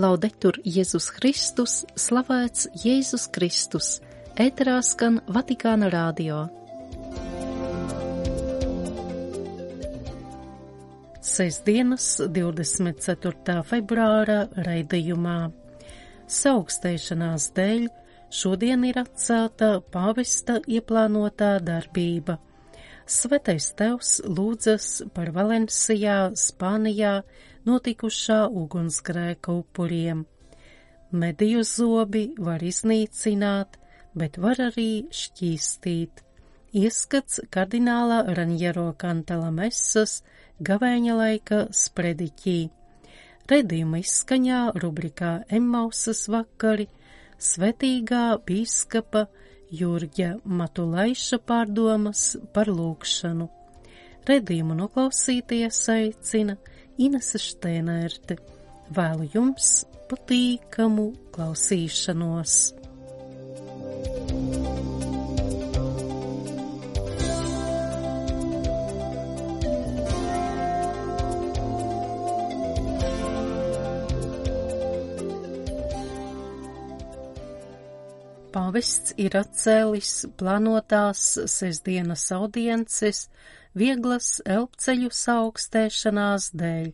Laudetur Jēzus Kristus, slavēts Jēzus Kristus, ēterā skan Vatikāna rādio. Sestdienas 24. februāra raidījumā Saugstēšanās dēļ šodien ir atcelta pāvesta ieplānotā darbība. Svētais Tevs lūdzas par Valencijā, Spānijā, notikušā ugunsgrēka upuriem. Mediju zobi var iznīcināt, bet var arī šķīstīt. Ieskats kardinālā Ranjero Kantela Mesas gavēņa laika sprediķī. Redījuma izskaņā rubrikā Emmausas vakari svetīgā bīskapa Jurģa Matulaiša pārdomas par lūkšanu. Redījumu noklausīties aicina Inese Štēnērte. Vēlu jums patīkamu klausīšanos! Pāvests ir atcēlis plānotās sestdienas audiences vieglas elpceļu saaugstēšanās dēļ.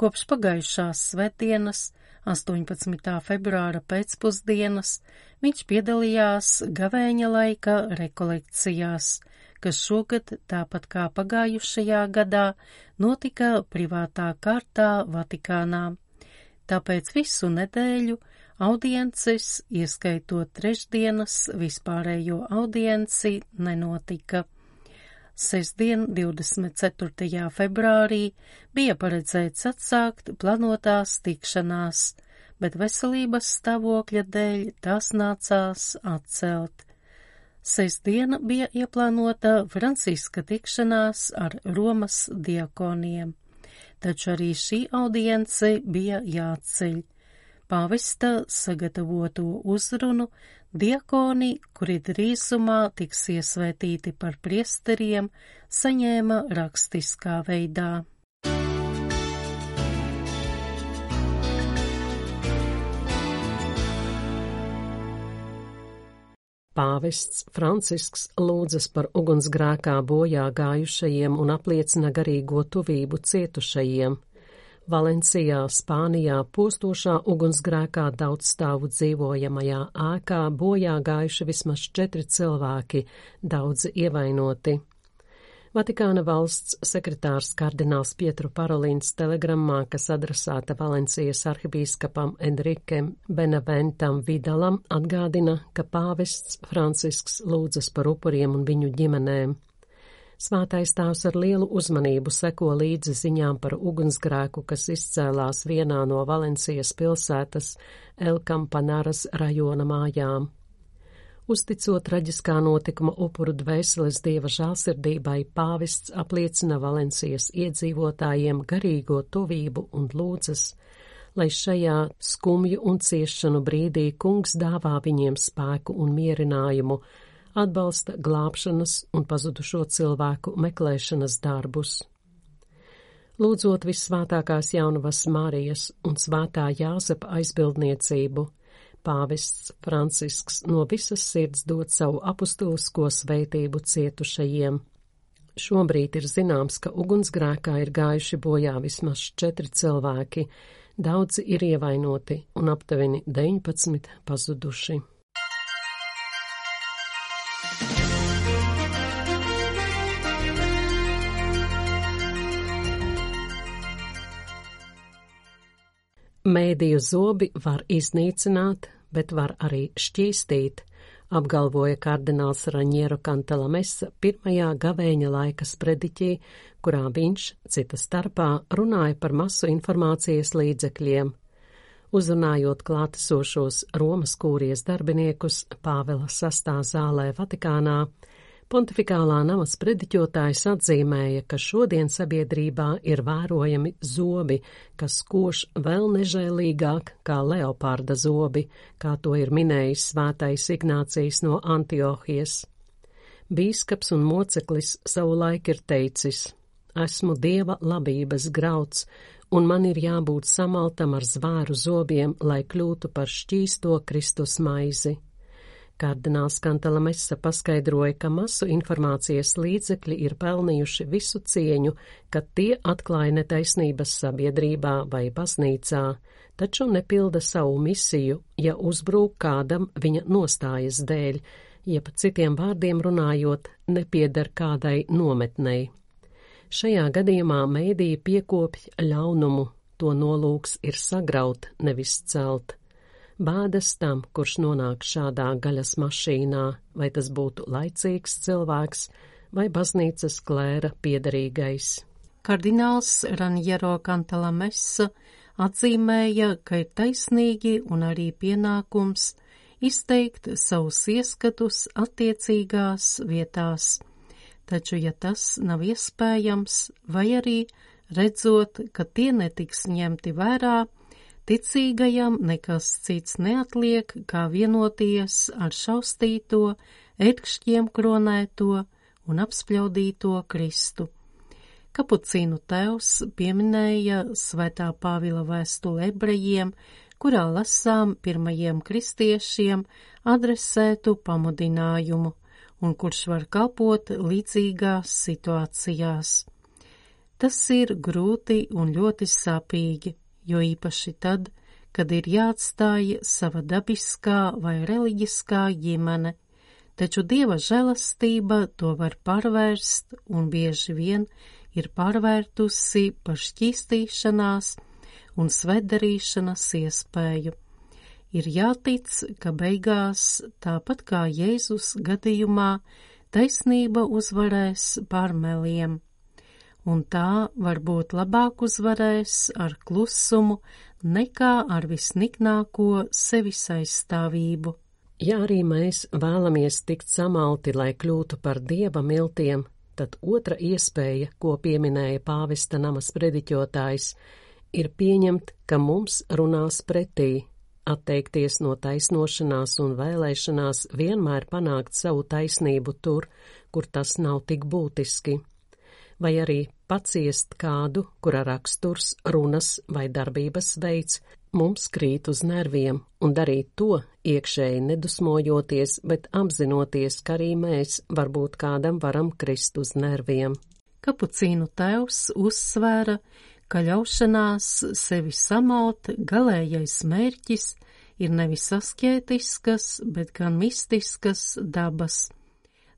Kopš pagājušās svētdienas, 18. februāra pēcpusdienas, viņš piedalījās gavēņa laika rekolekcijās, kas šogad, tāpat kā pagājušajā gadā, notika privātā kārtā Vatikānā. Tāpēc visu nedēļu audiences, ieskaitot trešdienas vispārējo audienci, nenotika. Sestdien, 24. februārī, bija paredzēts atsākt planotās tikšanās, bet veselības stāvokļa dēļ tās nācās atcelt. Sestdiena bija ieplānota Franciska tikšanās ar Romas diakoniem, taču arī šī audience bija jāceļ. Pāvesta sagatavoto uzrunu Diakoni, kuri drīzumā tiks iesvētīti par priesteriem, saņēma rakstiskā veidā. Pāvests Francisks lūdzas par ugunsgrēkā bojā gājušajiem un apliecina garīgo tuvību cietušajiem. Valencijā, Spānijā, postošā ugunsgrēkā daudzstāvu dzīvojamajā ēkā bojā gājuši vismaz četri cilvēki, daudzi ievainoti. Vatikāna valsts sekretārs kardināls Pietru Parolīns telegrammā, kas adresēta Valencijas arhibīskapam Enrikem Beneventam Vidalam, atgādina, ka pāvests Francisks lūdzas par upuriem un viņu ģimenēm. Svētais tēvs ar lielu uzmanību seko līdzi ziņām par ugunsgrēku, kas izcēlās vienā no Valencijas pilsētas Elkampanaras rajona mājām. Uzticot traģiskā notikuma upuru dvēseles dieva žālsirdībai, pāvests apliecina Valencijas iedzīvotājiem garīgo tuvību un lūdzas, lai šajā skumju un ciešanu brīdī kungs dāvā viņiem spēku un mierinājumu, atbalsta glābšanas un pazudušo cilvēku meklēšanas darbus. Lūdzot vissvētākās jaunavas Marijas un svētā Jāzepa aizbildniecību, pāvests Francisks no visas sirds dod savu apustulisko svētību cietušajiem. Šobrīd ir zināms, ka ugunsgrēkā ir gājuši bojā vismaz četri cilvēki, daudzi ir ievainoti un aptuveni 19 pazuduši. Mēdīju zobi var iznīcināt, bet var arī šķīstīt, apgalvoja kardināls Raņiero Kantelamesa pirmajā gavēņa laika sprediķī, kurā viņš, cita starpā, runāja par masu informācijas līdzekļiem. Uzrunājot klātesošos Romas kūrijas darbiniekus Pāvela sastā zālē Vatikānā, Pontifikālā nama sprediķotājs atzīmēja, ka šodien sabiedrībā ir vērojami zobi, kas koš vēl nežēlīgāk kā leopārda zobi, kā to ir minējis svētais Ignācijas no Antiohijas. Bīskaps un moceklis savulaik ir teicis: Esmu dieva labības grauds, un man ir jābūt samaltam ar zvēru zobiem, lai kļūtu par šķīsto Kristus maizi. Kardināls Kantala Mesa paskaidroja, ka masu informācijas līdzekļi ir pelnījuši visu cieņu, kad tie atklāja netaisnības sabiedrībā vai baznīcā, taču nepilda savu misiju, ja uzbrūk kādam viņa nostājas dēļ, jeb citiem vārdiem runājot, nepieder kādai nometnei. Šajā gadījumā mēdīja piekopja ļaunumu, to nolūks ir sagraut, nevis celt. Bādas tam, kurš nonāk šādā gaļas mašīnā, vai tas būtu laicīgs cilvēks vai baznīcas klēra piederīgais. Kardināls Ranjero Kantalamesa atzīmēja, ka ir taisnīgi un arī pienākums izteikt savus ieskatus attiecīgās vietās, taču, ja tas nav iespējams, vai arī redzot, ka tie netiks ņemti vērā, ticīgajam nekas cits neatliek, kā vienoties ar šaustīto, ērkšķiem kronēto un apspļaudīto Kristu. Kapucīnu tevs pieminēja svētā Pāvila vēstule ebrejiem, kurā lasām pirmajiem kristiešiem adresētu pamudinājumu un kurš var kalpot līdzīgās situācijās. Tas ir grūti un ļoti sāpīgi, jo īpaši tad, kad ir jāatstāj sava dabiskā vai reliģiskā ģimene, taču dieva žēlastība to var pārvērst un bieži vien ir pārvērtusi par šķīstīšanās, un svētdarīšanas iespēju. Ir jātic, ka beigās, tāpat kā Jēzus gadījumā, taisnība uzvarēs pār meliem, un tā varbūt labāk uzvarēs ar klusumu nekā ar visniknāko sevis aizstāvību. Ja arī mēs vēlamies tikt samalti, lai kļūtu par dieva miltiem, tad otra iespēja, ko pieminēja pāvesta namas prediķotājs, ir pieņemt, ka mums runās pretī, atteikties no taisnošanās un vēlēšanās vienmēr panākt savu taisnību tur, kur tas nav tik būtiski, vai arī paciest kādu, kura raksturs, runas vai darbības veids mums krīt uz nerviem, un darīt to, iekšēji nedusmojoties, bet apzinoties, ka arī mēs varbūt kādam varam krist uz nerviem. Kapucīnu tēvs uzsvēra, ka ļaušanās sevi samaut galējais mērķis ir nevis askētiskas, bet gan mistiskas dabas.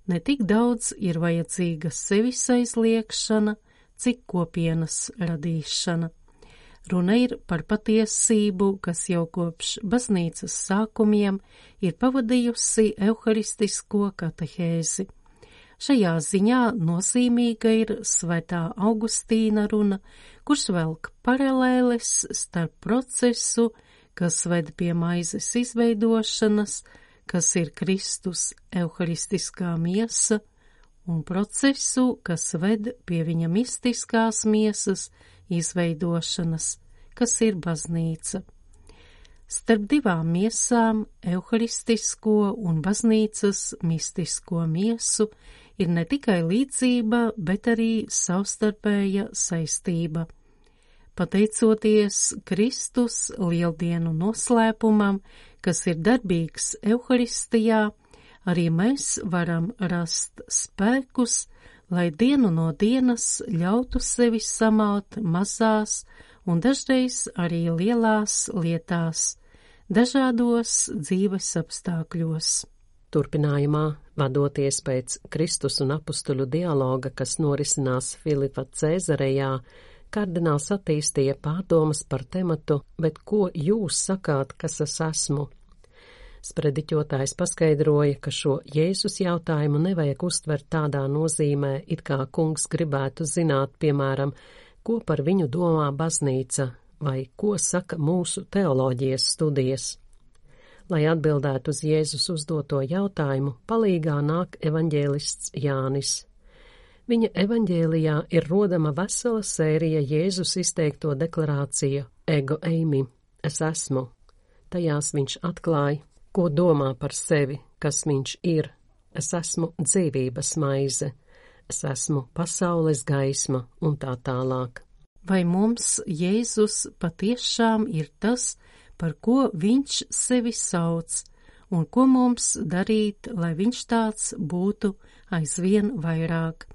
Ne tik daudz ir vajadzīga sevis aizliekšana, cik kopienas radīšana. Runa ir par patiesību, kas jau kopš baznīcas sākumiem ir pavadījusi euharistisko katehēzi. Šajā ziņā nozīmīga ir svētā Augustīna runa, kurš velk paralēles starp procesu, kas ved pie maizes izveidošanas, kas ir Kristus euharistiskā miesa, un procesu, kas ved pie viņa mistiskās miesas izveidošanas, kas ir baznīca. Starp divām miesām, euharistisko un baznīcas mistisko miesu, ir ne tikai līdzība, bet arī savstarpēja saistība. Pateicoties Kristus lieldienu noslēpumam, kas ir darbīgs Euharistijā, arī mēs varam rast spēkus, lai dienu no dienas ļautu sevi samalt mazās un dažreiz arī lielās lietās, dažādos dzīves apstākļos. Turpinājumā, vadoties pēc Kristus un apustuļu dialoga, kas norisinās Filipa Cēzarejā, kardināls attīstīja pārdomas par tematu, bet ko jūs sakāt, kas es esmu? Sprediķotājs paskaidroja, ka šo Jēzus jautājumu nevajag uztvert tādā nozīmē, it kā kungs gribētu zināt, piemēram, ko par viņu domā baznīca vai ko saka mūsu teoloģijas studijas. Lai atbildētu uz Jēzus uzdoto jautājumu, palīgā nāk evaņģēlists Jānis. Viņa evaņģēlijā ir rodama vesela sērija Jēzus izteikto deklarāciju ego eimi, es esmu. Tajās viņš atklāja, ko domā par sevi, kas viņš ir. Es esmu dzīvības maize, es esmu pasaules gaisma un tā tālāk. vai mums Jēzus patiešām ir tas, par ko viņš sevi sauc, un ko mums darīt, lai viņš tāds būtu aizvien vairāk.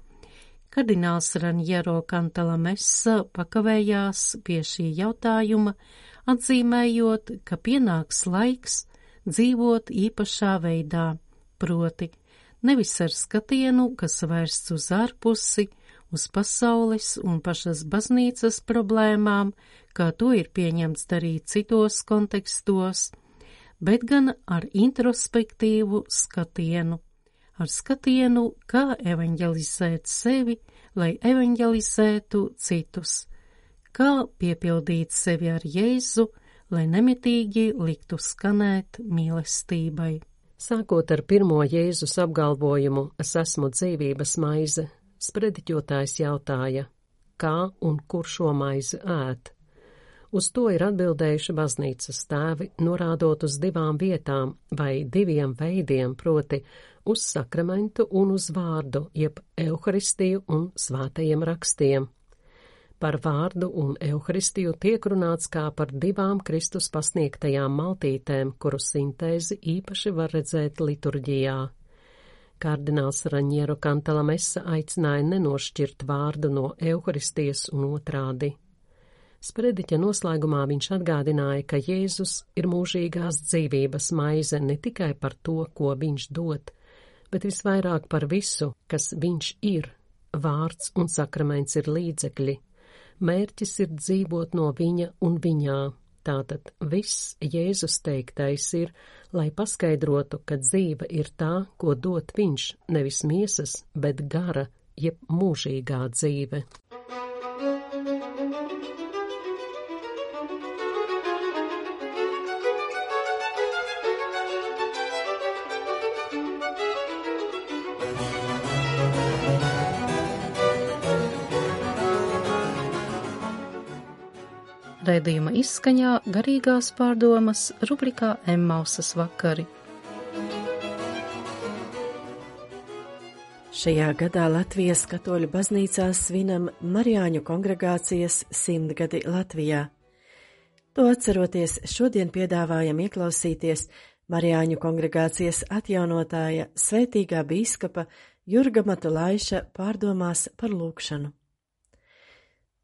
Kardināls Ranjero Kantala Messa pakavējās pie šī jautājuma, atzīmējot, ka pienāks laiks dzīvot īpašā veidā, proti, nevis ar skatienu, kas vērsts uz ārpusi, uz pasaules un pašas baznīcas problēmām, kā to ir pieņemts darīt citos kontekstos, bet gan ar introspektīvu skatienu, ar skatienu, kā evanģelizēt sevi, lai evanģelizētu citus, kā piepildīt sevi ar Jēzu, lai nemitīgi liktu skanēt mīlestībai. Sākot ar pirmo Jēzus apgalvojumu, es esmu dzīvības maize, Sprediķotājs jautāja, kā un kur šo maizi ēt. Uz to ir atbildējuši baznīcas tēvi, norādot uz divām vietām vai diviem veidiem, proti uz sakramentu un uz vārdu, jeb evaharistiju un svētajiem rakstiem. Par vārdu un evaharistiju tiek runāts kā par divām Kristus pasniegtajām maltītēm, kuru sintēzi īpaši var redzēt liturģijā. Kardināls Raņieru Kantalamesa aicināja nenošķirt vārdu no evaharistijas un otrādi. Sprediķa noslēgumā viņš atgādināja, ka Jēzus ir mūžīgās dzīvības maize ne tikai par to, ko viņš dod, bet visvairāk par visu, kas viņš ir. Vārds un sakraments ir līdzekļi. Mērķis ir dzīvot no viņa un viņā, Tātad viss Jēzus teiktais ir, lai paskaidrotu, ka dzīve ir tā, ko dot viņš, nevis miesas, bet gara, jeb mūžīgā dzīve. Raidījuma izskaņā garīgās pārdomas rubrikā Emmausas vakari. Šajā gadā Latvijas katoļu baznīcā svinam Marijāņu kongregācijas simtgadi Latvijā. To atceroties, šodien piedāvājam ieklausīties Marijāņu kongregācijas atjaunotāja svētīgā bīskapa Jurga Matulaiša pārdomās par lūkšanu.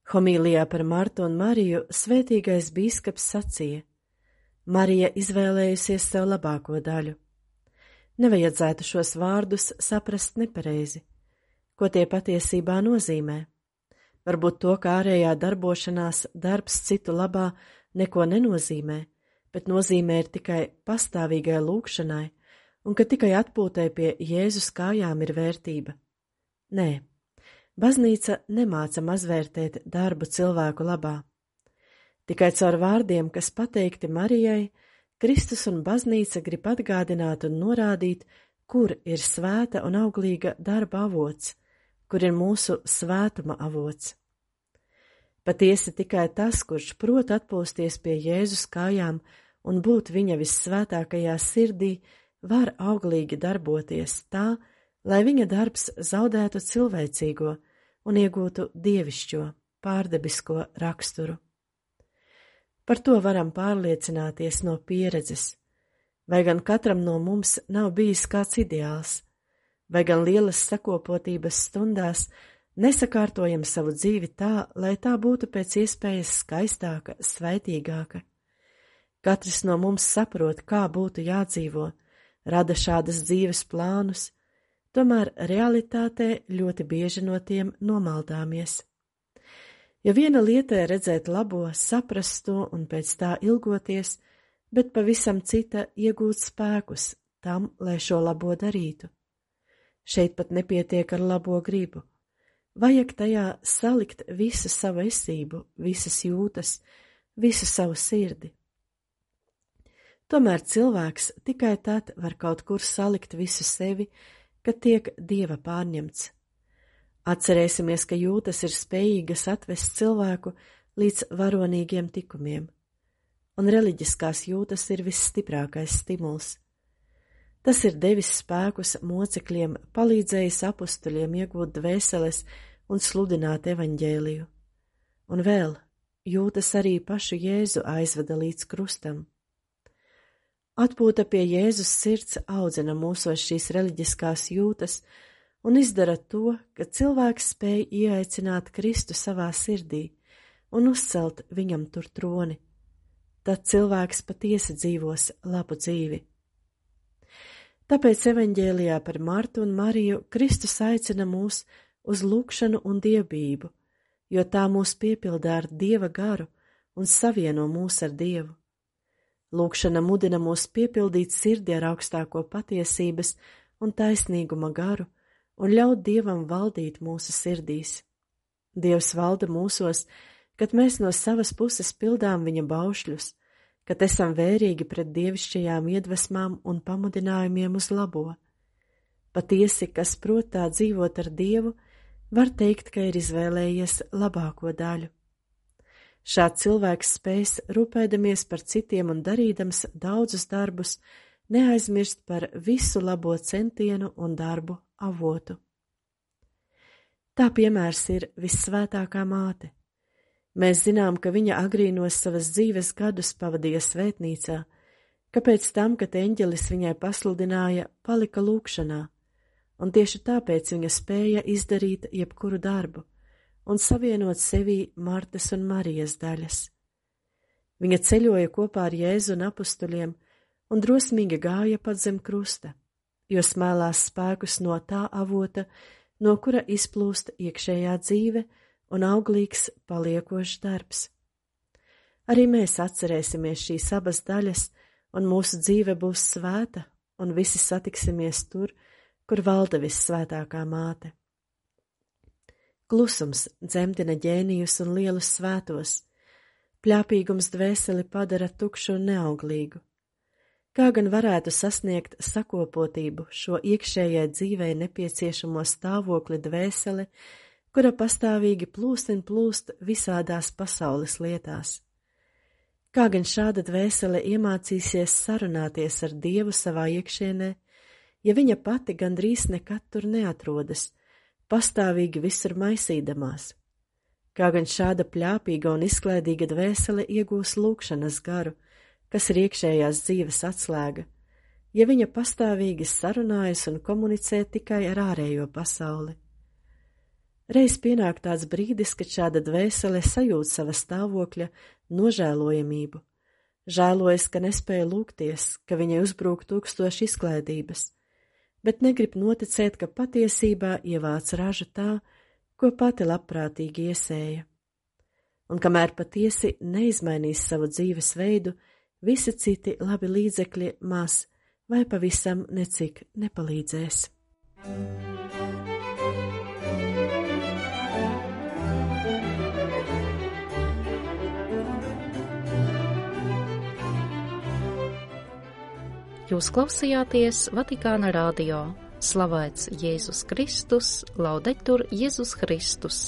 Homīlijā par Martu un Mariju svētīgais bīskaps sacīja: Marija izvēlējusies sev labāko daļu. Nevajadzētu šos vārdus saprast nepareizi, ko tie patiesībā nozīmē. Varbūt to, kā ārējā darbošanās, darbs citu labā neko nenozīmē, bet nozīmē ir tikai pastāvīgai lūkšanai, un ka tikai atpūtai pie Jēzus kājām ir vērtība. Nē, Baznīca nemāca mazvērtēt darbu cilvēku labā. Tikai caur vārdiem, kas pateikti Marijai, Kristus un baznīca grib atgādināt un norādīt, kur ir svēta un auglīga darba avots, kur ir mūsu svētuma avots. Patiesi tikai tas, kurš prot atpūsties pie Jēzus kājām un būt viņa vissvētākajā sirdī, var auglīgi darboties tā, lai viņa darbs zaudētu cilvēcīgo un iegūtu dievišķo, pārdebisko raksturu. Par to varam pārliecināties no pieredzes, vai gan katram no mums nav bijis kāds ideāls, vai gan lielas sakopotības stundās nesakārtojam savu dzīvi tā, lai tā būtu pēc iespējas skaistāka, svaitīgāka. Katrs no mums saprot, kā būtu jādzīvo, rada šādas dzīves plānus, tomēr realitātē ļoti bieži no tiem nomaldāmies. Jo viena lieta ir redzēt labo, saprast to un pēc tā ilgoties, bet pavisam cita iegūt spēkus tam, lai šo labo darītu. Šeit pat nepietiek ar labo gribu. Vajag tajā salikt visu savu esību, visas jūtas, visu savu sirdi. Tomēr cilvēks tikai tad var kaut kur salikt visu sevi, kad tiek dieva pārņemts. Atcerēsimies, ka jūtas ir spējīgas atvest cilvēku līdz varonīgiem tikumiem, un reliģiskās jūtas ir visstiprākais stimuls. Tas ir devis spēkus mocekļiem, palīdzējis apustuļiem iegūt dvēseles un sludināt evaņģēliju. un vēl jūtas arī pašu Jēzu aizveda līdz krustam. Atpūta pie Jēzus sirds audzina mūsos šīs reliģiskās jūtas un izdara to, ka cilvēks spēj ieaicināt Kristu savā sirdī un uzcelt viņam tur troni. Tad cilvēks patiesi dzīvos labu dzīvi. Tāpēc evaņģēlijā par Martu un Mariju Kristus aicina mūs uz lūkšanu un dievbību, jo tā mūs piepildā ar dieva garu un savieno mūs ar dievu. Lūkšana mudina mūs piepildīt sirdi ar augstāko patiesības un taisnīguma garu un ļaut dievam valdīt mūsu sirdīs. Dievs valda mūsos, kad mēs no savas puses pildām viņa baušļus, kad esam vērīgi pret dievišķajām iedvesmām un pamudinājumiem uz labo. Patiesi, kas prot tā dzīvot ar Dievu, var teikt, ka ir izvēlējies labāko daļu. Šāds cilvēks spējas rūpēdamies par citiem un darīdams daudzus darbus, neaizmirst par visu labo centienu un darbu avotu. Tā piemērs ir vissvētākā māte. Mēs zinām, ka viņa agrīnos savas dzīves gadus pavadīja svētnīcā, kāpēc tam, kad eņģelis viņai pasludināja, palika lūkšanā – un tieši tāpēc viņa spēja izdarīt jebkuru darbu un savienot sevī Martas un Marijas daļas. Viņa ceļoja kopā ar Jēzu un apustuļiem un drosmīgi gāja pat zem krusta, jo smēlās spēkus no tā avota, no kura izplūst iekšējā dzīve un auglīgs paliekošs darbs. Arī mēs atcerēsimies šīs abas daļas, un mūsu dzīve būs svēta, un visi satiksimies tur, kur valda vissvētākā māte. Klusums dzemdina ģēnijus un lielus svētos, pļāpīgums dvēseli padara tukšu un neauglīgu. Kā gan varētu sasniegt sakopotību šo iekšējai dzīvei nepieciešamo stāvokli dvēseli, kura pastāvīgi plūst un plūst visādās pasaules lietās? Kā gan šāda dvēsele iemācīsies sarunāties ar Dievu savā iekšienē, ja viņa pati gandrīz nekad tur neatrodas, pastāvīgi visur maisīdamās. Kā gan šāda pļāpīga un izklēdīga dvēsele iegūs lūkšanas garu, kas ir iekšējās dzīves atslēga, ja viņa pastāvīgi sarunājas un komunicē tikai ar ārējo pasauli. Reiz pienāk tāds brīdis, kad šāda dvēsele sajūt sava stāvokļa nožēlojamību, žēlojas, ka nespēja lūgties, ka viņai uzbrūk tūkstoši izklēdības, bet negrib noticēt, ka patiesībā ievāc ražu tā, ko pati labprātīgi iesēja. Un kamēr patiesi neizmainīs savu dzīves veidu, visi citi labi līdzekļi maz vai pavisam necik nepalīdzēs. Thank you. Jūs klausījāties Vatikāna radio. Slavēts Jēzus Kristus, laudetur Jēzus Kristus!